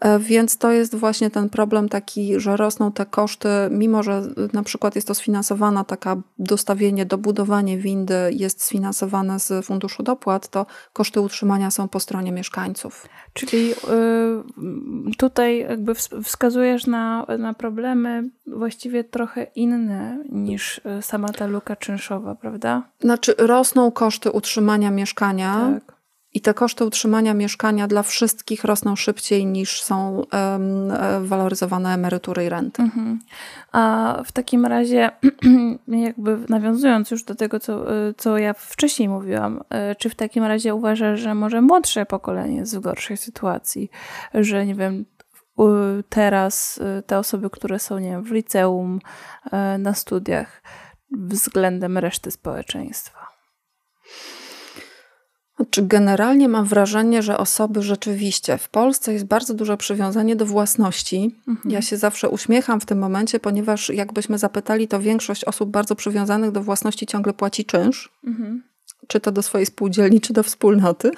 E, więc to jest właśnie ten problem taki, że rosną te koszty, mimo że na przykład jest to sfinansowana taka dostawienie, dobudowanie windy jest sfinansowane z funduszu dopłat, to koszty utrzymania są po stronie mieszkańców. Czyli y, tutaj jakby wskazujesz na, na problemy właściwie trochę inne niż sama ta luka czynszowa, prawda? Znaczy rosną koszty utrzymania mieszkania. Tak I te koszty utrzymania mieszkania dla wszystkich rosną szybciej niż są um, waloryzowane emerytury i renty. Mhm. A w takim razie, *clears throat* jakby nawiązując już do tego, co, co ja wcześniej mówiłam, e, czy w takim razie uważasz, że może młodsze pokolenie jest w gorszej sytuacji, że nie wiem, teraz e, te osoby, które są nie wiem, w liceum, e, na studiach, względem reszty społeczeństwa? Czy generalnie mam wrażenie, że osoby rzeczywiście w Polsce jest bardzo duże przywiązanie do własności. Mhm. Ja się zawsze uśmiecham w tym momencie, ponieważ jakbyśmy zapytali, to większość osób bardzo przywiązanych do własności ciągle płaci czynsz. Mhm. Czy to do swojej spółdzielni, czy do wspólnoty.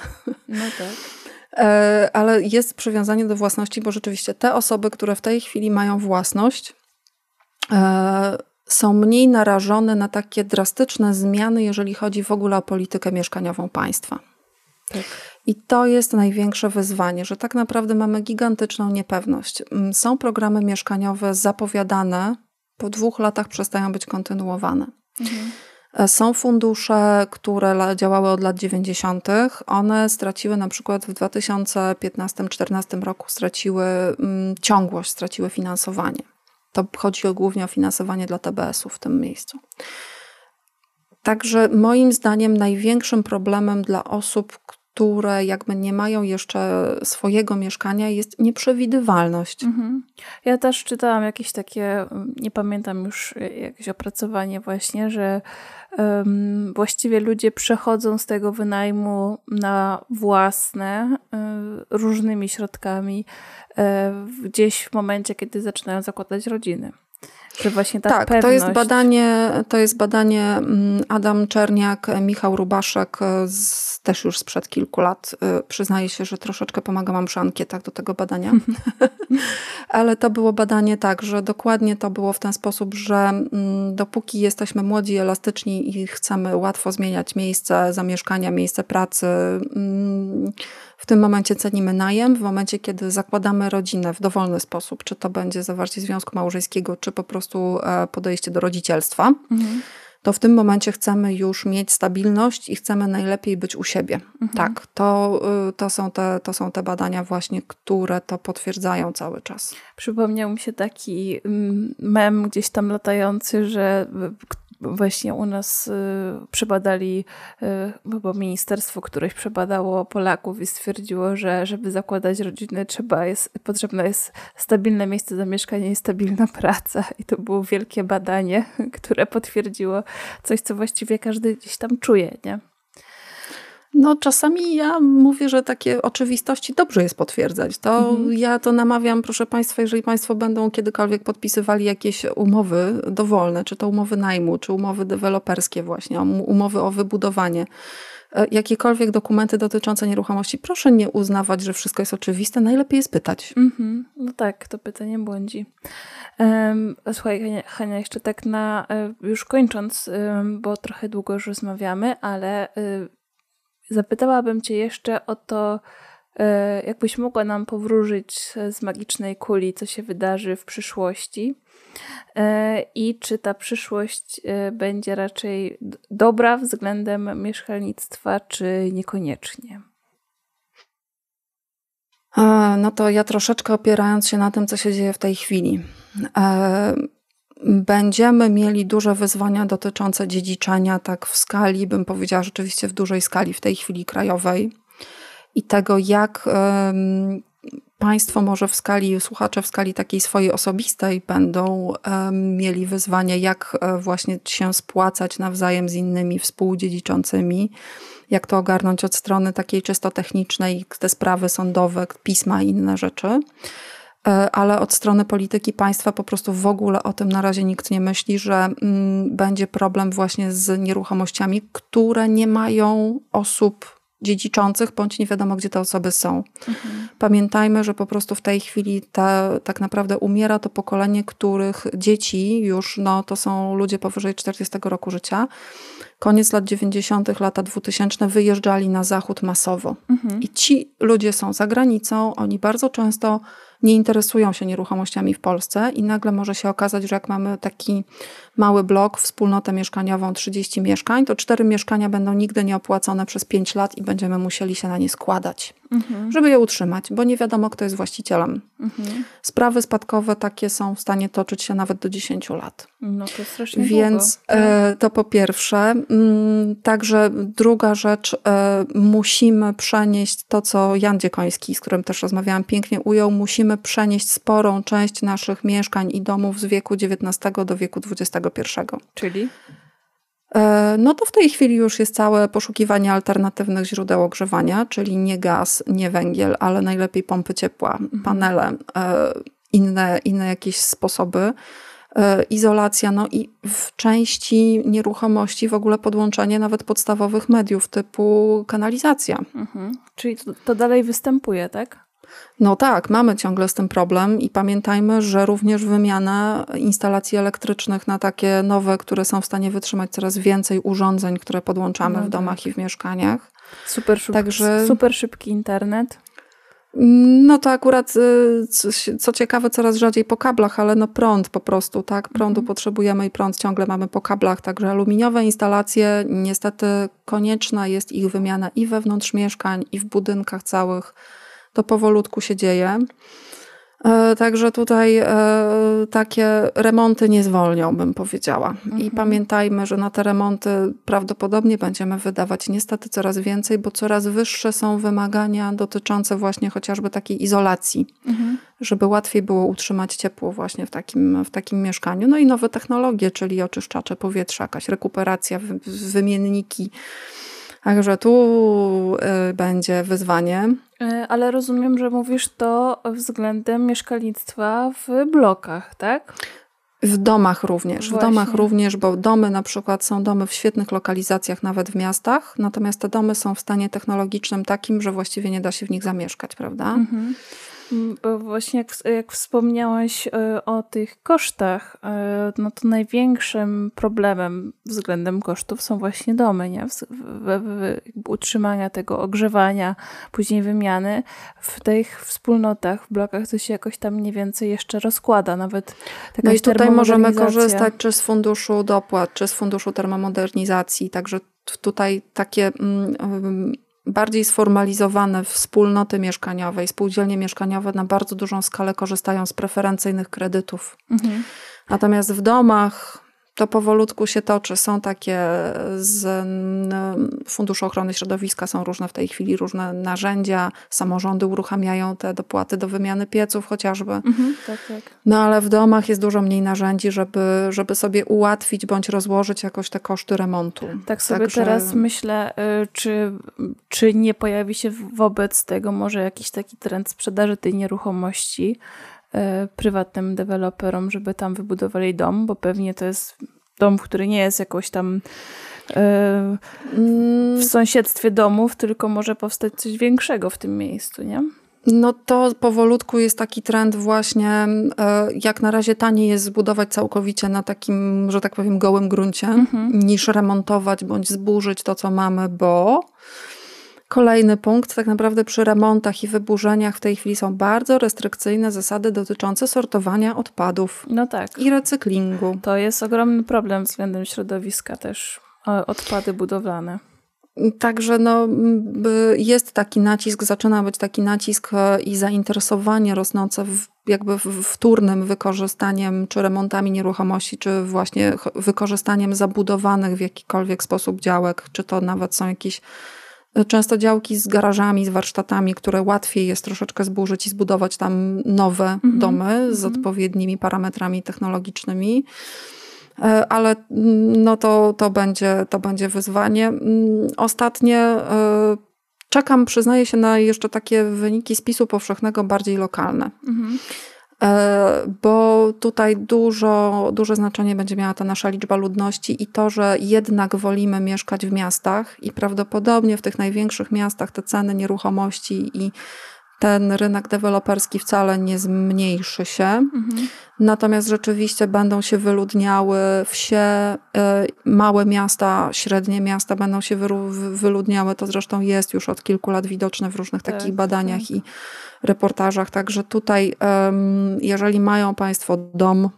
No tak. *laughs* E, ale jest przywiązanie do własności, bo rzeczywiście te osoby, które w tej chwili mają własność, e, są mniej narażone na takie drastyczne zmiany, jeżeli chodzi w ogóle o politykę mieszkaniową państwa. Tak. I to jest największe wyzwanie, że tak naprawdę mamy gigantyczną niepewność. Mm, są programy mieszkaniowe zapowiadane, po dwóch latach przestają być kontynuowane. Mhm. E, są fundusze, które działały od lat 90. One straciły na przykład w 2015-2014 roku straciły mm, ciągłość, straciły finansowanie. To chodzi głównie o finansowanie dla TBS-u w tym miejscu. Także moim zdaniem największym problemem dla osób, które jakby nie mają jeszcze swojego mieszkania, jest nieprzewidywalność. Mhm. Ja też czytałam jakieś takie, nie pamiętam już, jakieś opracowanie właśnie, że um, właściwie ludzie przechodzą z tego wynajmu na własne um, różnymi środkami um, gdzieś w momencie, kiedy zaczynają zakładać rodziny. Że właśnie ta tak, pewność... to jest badanie, to jest badanie mm, Adam Czerniak, Michał Rubaszek, z, też już sprzed kilku lat. E, przyznaję się, że troszeczkę pomagałam przy ankietach do tego badania. *laughs* Ale to było badanie tak, że dokładnie to było w ten sposób, że mm, dopóki jesteśmy młodzi, elastyczni i chcemy łatwo zmieniać miejsce zamieszkania, miejsce pracy, mm, w tym momencie cenimy najem, w momencie, kiedy zakładamy rodzinę w dowolny sposób, czy to będzie zawarcie związku małżeńskiego, czy po prostu e, podejście do rodzicielstwa, mhm. to w tym momencie chcemy już mieć stabilność i chcemy najlepiej być u siebie. Mhm. Tak, to, y, to, są te, to są te badania właśnie, które to potwierdzają cały czas. Przypomniał mi się taki mm, mem gdzieś tam latający, że właśnie u nas y, przebadali, y, bo ministerstwo któreś przebadało Polaków i stwierdziło, że żeby zakładać rodzinę trzeba jest, potrzebne jest stabilne miejsce zamieszkania i stabilna *laughs* praca. I to było wielkie badanie, które potwierdziło coś, co właściwie każdy gdzieś tam czuje, nie? No, czasami ja mówię, że takie oczywistości dobrze jest potwierdzać. To mhm. ja to namawiam, proszę Państwa, jeżeli Państwo będą kiedykolwiek podpisywali jakieś umowy dowolne, czy to umowy najmu, czy umowy deweloperskie, właśnie, umowy o wybudowanie, e, jakiekolwiek dokumenty dotyczące nieruchomości, proszę nie uznawać, że wszystko jest oczywiste. Najlepiej jest pytać. Mhm. No tak, to pytanie błądzi. Um, słuchaj, Hania, jeszcze tak na, e, już kończąc, bo trochę długo już rozmawiamy, ale y, Zapytałabym Cię jeszcze o to, e, jakbyś mogła nam powróżyć z magicznej kuli, co się wydarzy w przyszłości e, i czy ta przyszłość e, będzie raczej dobra względem mieszkalnictwa, czy niekoniecznie? No to ja troszeczkę opierając się na tym, co się dzieje w tej chwili będziemy mieli duże wyzwania dotyczące dziedziczenia, tak w skali, bym powiedziała, rzeczywiście w dużej skali w tej chwili krajowej i tego, jak państwo może w skali, słuchacze w skali takiej swojej osobistej będą mieli wyzwania, jak e, właśnie się spłacać nawzajem z innymi współdziedziczącymi, jak to ogarnąć od strony takiej czysto technicznej, te sprawy sądowe, pisma i inne rzeczy. E, ale od strony polityki państwa po prostu w ogóle o tym na razie nikt nie myśli, że mm, będzie problem właśnie z nieruchomościami, które nie mają osób dziedziczących, bądź nie wiadomo, gdzie te osoby są. Mhm. Pamiętajmy, że po prostu w tej chwili ta, tak naprawdę umiera to pokolenie, których dzieci już, no to są ludzie powyżej 40 roku życia. Koniec lat 90., lata 2000 wyjeżdżali na zachód masowo. Mhm. I ci ludzie są za granicą, oni bardzo często nie interesują się nieruchomościami w Polsce i nagle może się okazać, że jak mamy taki mały blok, wspólnotę mieszkaniową 30 mieszkań, to cztery mieszkania będą nigdy nie opłacone przez 5 lat i będziemy musieli się na nie składać, mhm. żeby je utrzymać, bo nie wiadomo, kto jest właścicielem. Mhm. Sprawy spadkowe takie są w stanie toczyć się nawet do 10 lat. No to strasznie Więc e, to po pierwsze. Mm, także druga rzecz, e, musimy przenieść to, co Jan Dziekoński, z którym też rozmawiałam, pięknie ujął, musimy przenieść sporą część naszych mieszkań i domów z wieku XIX do wieku XXI. Czyli? E, no to w tej chwili już jest całe poszukiwanie alternatywnych źródeł ogrzewania, czyli nie gaz, nie węgiel, ale najlepiej pompy ciepła, mhm. panele, e, inne, inne jakieś sposoby. E, izolacja, no i w części nieruchomości w ogóle podłączenie nawet podstawowych mediów typu kanalizacja. Mhm. Czyli to, to dalej występuje, tak? No tak, mamy ciągle z tym problem i pamiętajmy, że również wymiana instalacji elektrycznych na takie nowe, które są w stanie wytrzymać coraz więcej urządzeń, które podłączamy no w domach tak. i w mieszkaniach. Super, szybki, Także... super szybki internet. No to akurat, y, co ciekawe, coraz rzadziej po kablach, ale no prąd po prostu, tak? Prądu mhm. potrzebujemy i prąd ciągle mamy po kablach, także aluminiowe instalacje, niestety konieczna jest ich wymiana i wewnątrz mieszkań, i w budynkach całych. To powolutku się dzieje. E, także tutaj e, takie remonty nie zwolnią, bym powiedziała. Mhm. I pamiętajmy, że na te remonty prawdopodobnie będziemy wydawać niestety coraz więcej, bo coraz wyższe są wymagania dotyczące właśnie chociażby takiej izolacji, mhm. żeby łatwiej było utrzymać ciepło właśnie w takim, w takim mieszkaniu. No i nowe technologie, czyli oczyszczacze powietrza, jakaś rekuperacja, wymienniki Także tu y, będzie wyzwanie. Y, ale rozumiem, że mówisz to względem mieszkalnictwa w blokach, tak? W domach również, Właśnie. w domach również, bo domy na przykład są domy w świetnych lokalizacjach, nawet w miastach, natomiast te domy są w stanie technologicznym takim, że właściwie nie da się w nich zamieszkać, prawda? Mhm. Bo właśnie jak, jak wspomniałaś e, o tych kosztach, e, no to największym problemem względem kosztów są właśnie domy, nie? W, w, w, utrzymania tego ogrzewania, później wymiany. W tych wspólnotach, w blokach to się jakoś tam mniej więcej jeszcze rozkłada, nawet taka No i tutaj możemy korzystać czy z funduszu dopłat, czy z funduszu termomodernizacji, także tutaj takie mm, bardziej sformalizowane wspólnoty mieszkaniowe i spółdzielnie mieszkaniowe na bardzo dużą skalę korzystają z preferencyjnych kredytów. Mhm. Natomiast w domach to powolutku się toczy. Są takie z Funduszu Ochrony Środowiska, są różne w tej chwili różne narzędzia. Samorządy uruchamiają te dopłaty do wymiany pieców chociażby. Mhm, tak, tak. No ale w domach jest dużo mniej narzędzi, żeby, żeby sobie ułatwić bądź rozłożyć jakoś te koszty remontu. Tak sobie Także... teraz myślę, y, czy, czy nie pojawi się wobec tego może jakiś taki trend sprzedaży tej nieruchomości, E, prywatnym deweloperom, żeby tam wybudowali dom, bo pewnie to jest dom, który nie jest jakoś tam e, w sąsiedztwie domów, tylko może powstać coś większego w tym miejscu, nie? No to powolutku jest taki trend właśnie, e, jak na razie taniej jest zbudować całkowicie na takim, że tak powiem, gołym gruncie, mhm. niż remontować bądź zburzyć to, co mamy, bo Kolejny punkt, tak naprawdę przy remontach i wyburzeniach w tej chwili są bardzo restrykcyjne zasady dotyczące sortowania odpadów. No tak. I recyklingu. To jest ogromny problem względem środowiska też, odpady budowlane. Także no, jest taki nacisk, zaczyna być taki nacisk e, i zainteresowanie rosnące w, jakby wtórnym wykorzystaniem, czy remontami nieruchomości, czy właśnie wykorzystaniem zabudowanych w jakikolwiek sposób działek, czy to nawet są jakieś Często działki z garażami, z warsztatami, które łatwiej jest troszeczkę zburzyć i zbudować tam nowe mhm. domy z mhm. odpowiednimi parametrami technologicznymi. E, ale mm, no to, to, będzie, to będzie wyzwanie. Mm, ostatnie e, czekam, przyznaję się, na jeszcze takie wyniki spisu powszechnego bardziej lokalne. Mhm. E, bo tutaj dużo, duże znaczenie będzie miała ta nasza liczba ludności i to, że jednak wolimy mieszkać w miastach i prawdopodobnie w tych największych miastach te ceny nieruchomości i ten rynek deweloperski wcale nie zmniejszy się. Mhm. Natomiast rzeczywiście będą się wyludniały wsie, y, małe miasta, średnie miasta będą się wyludniały. To zresztą jest już od kilku lat widoczne w różnych tak, takich badaniach tak. i reportażach. Także tutaj, jeżeli mają Państwo dom,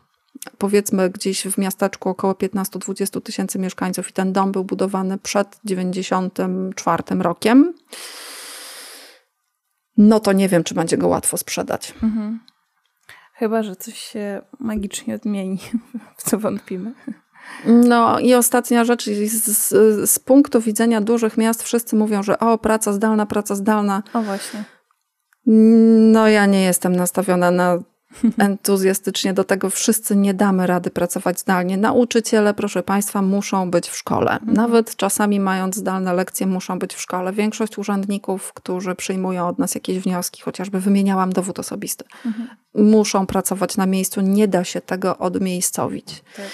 powiedzmy gdzieś w miasteczku około 15-20 tysięcy mieszkańców i ten dom był budowany przed 94 rokiem, no to nie wiem, czy będzie go łatwo sprzedać. Mhm. Chyba, że coś się magicznie odmieni, *laughs* w co wątpimy. No i ostatnia rzecz, z, z, punktu widzenia dużych miast wszyscy mówią, że o, praca zdalna, praca zdalna. O właśnie. No ja nie jestem nastawiona na entuzjastycznie do tego. Wszyscy nie damy rady pracować zdalnie. Nauczyciele, proszę Państwa, muszą być w szkole. Mhm. Nawet czasami mając zdalne lekcje, muszą być w szkole. Większość urzędników, którzy przyjmują od nas jakieś wnioski, chociażby wymieniałam dowód osobisty, mhm. muszą pracować na miejscu. Nie da się tego odmiejscowić. Tak.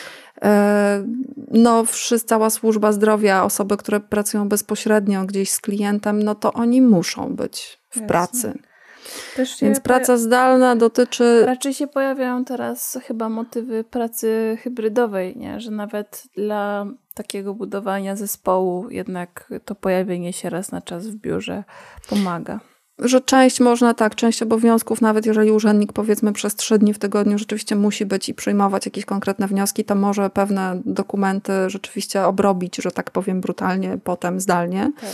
E, no, wszyscy, cała służba zdrowia, osoby, które pracują bezpośrednio gdzieś z klientem, no to oni muszą być w Jasne. pracy. Więc praca zdalna dotyczy. Raczej się pojawiają teraz chyba motywy pracy hybrydowej, nie? że nawet dla takiego budowania zespołu jednak to pojawienie się raz na czas w biurze pomaga że część można tak, część obowiązków, nawet jeżeli urzędnik powiedzmy przez trzy dni w tygodniu rzeczywiście musi być i przyjmować jakieś konkretne wnioski, to może pewne dokumenty rzeczywiście obrobić, że tak powiem brutalnie, potem zdalnie. Tak.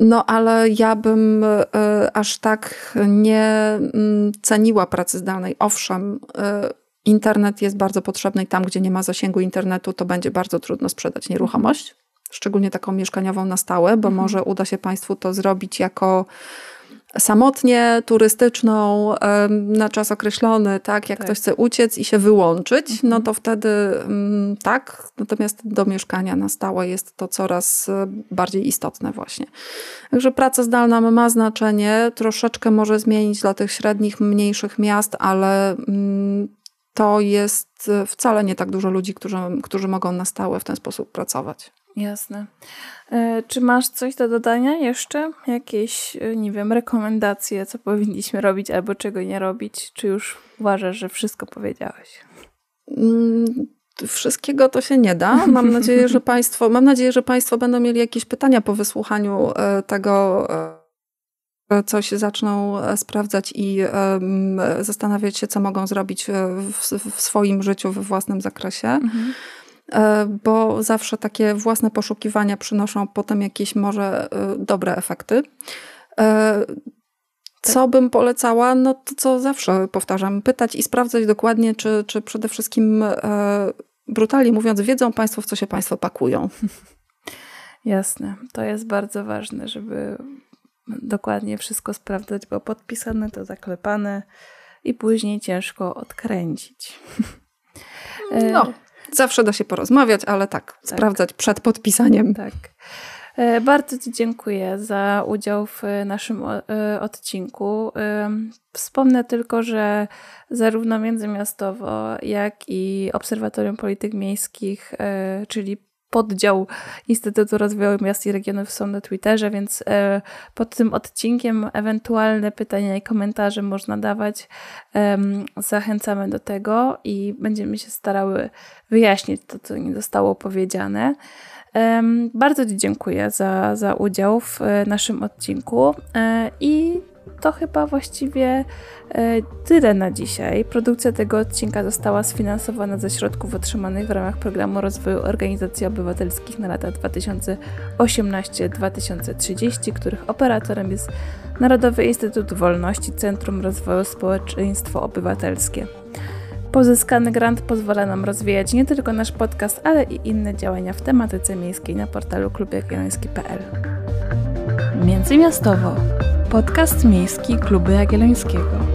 No, ale ja bym y, aż tak nie y, ceniła pracy zdalnej. Owszem, y, internet jest bardzo potrzebny i tam, gdzie nie ma zasięgu internetu, to będzie bardzo trudno sprzedać nieruchomość, szczególnie taką mieszkaniową na stałe, bo mhm. może uda się Państwu to zrobić jako samotnie, turystyczną, na czas określony, tak, jak tak. ktoś chce uciec i się wyłączyć, mhm. no to wtedy tak, natomiast do mieszkania na stałe jest to coraz e, bardziej istotne właśnie. Także praca zdalna ma znaczenie, troszeczkę może zmienić dla tych średnich, mniejszych miast, ale to jest e, wcale nie tak dużo ludzi, którzy, którzy mogą na stałe w ten sposób pracować. Jasne. E, czy masz coś do dodania jeszcze? Jakieś, e, nie wiem, rekomendacje, co powinniśmy robić albo czego nie robić? Czy już uważasz, że wszystko powiedziałeś? Mm, wszystkiego to się nie da. Mam *laughs* nadzieję, że Państwo, mam nadzieję, że Państwo będą mieli jakieś pytania po wysłuchaniu e, tego, coś zaczną sprawdzać i zastanawiać się, co mogą zrobić w, swoim życiu, we własnym zakresie. Mhm. E, bo zawsze takie własne poszukiwania przynoszą potem jakieś może e, dobre efekty. E, co bym polecała? No to co zawsze powtarzam, pytać i sprawdzać dokładnie, czy, czy przede wszystkim brutalnie mówiąc, wiedzą Państwo, w co się Państwo pakują. *laughs* Jasne, to jest bardzo ważne, żeby dokładnie wszystko sprawdzać, bo podpisane to zaklepane i później ciężko odkręcić. *laughs* No, Zawsze da się porozmawiać, ale tak, tak. sprawdzać przed podpisaniem. Tak. E, bardzo Ci dziękuję za udział w naszym e, odcinku. E, wspomnę tylko, że zarówno międzymiastowo, jak i Obserwatorium Polityk Miejskich, czyli poddział Instytutu Rozwoju Miast i Regionów są na Twitterze, więc e, pod tym odcinkiem ewentualne pytania i komentarze można dawać. Zachęcamy do tego i będziemy się starały wyjaśnić to, co nie zostało powiedziane. Bardzo Ci dziękuję za, za udział w e, naszym odcinku e, i to chyba właściwie e, tyle na dzisiaj. Produkcja tego odcinka została sfinansowana ze środków otrzymanych w ramach programu rozwoju organizacji obywatelskich na lata 2018-2030, których operatorem jest Narodowy Instytut Wolności Centrum Rozwoju Społeczeństwo Obywatelskie. Pozyskany grant pozwala nam rozwijać nie tylko nasz podcast, ale i inne działania w tematyce miejskiej na portalu klubjagielloński.pl. Międzymiastowo. Podcast miejski Kluby Jagiellońskiego.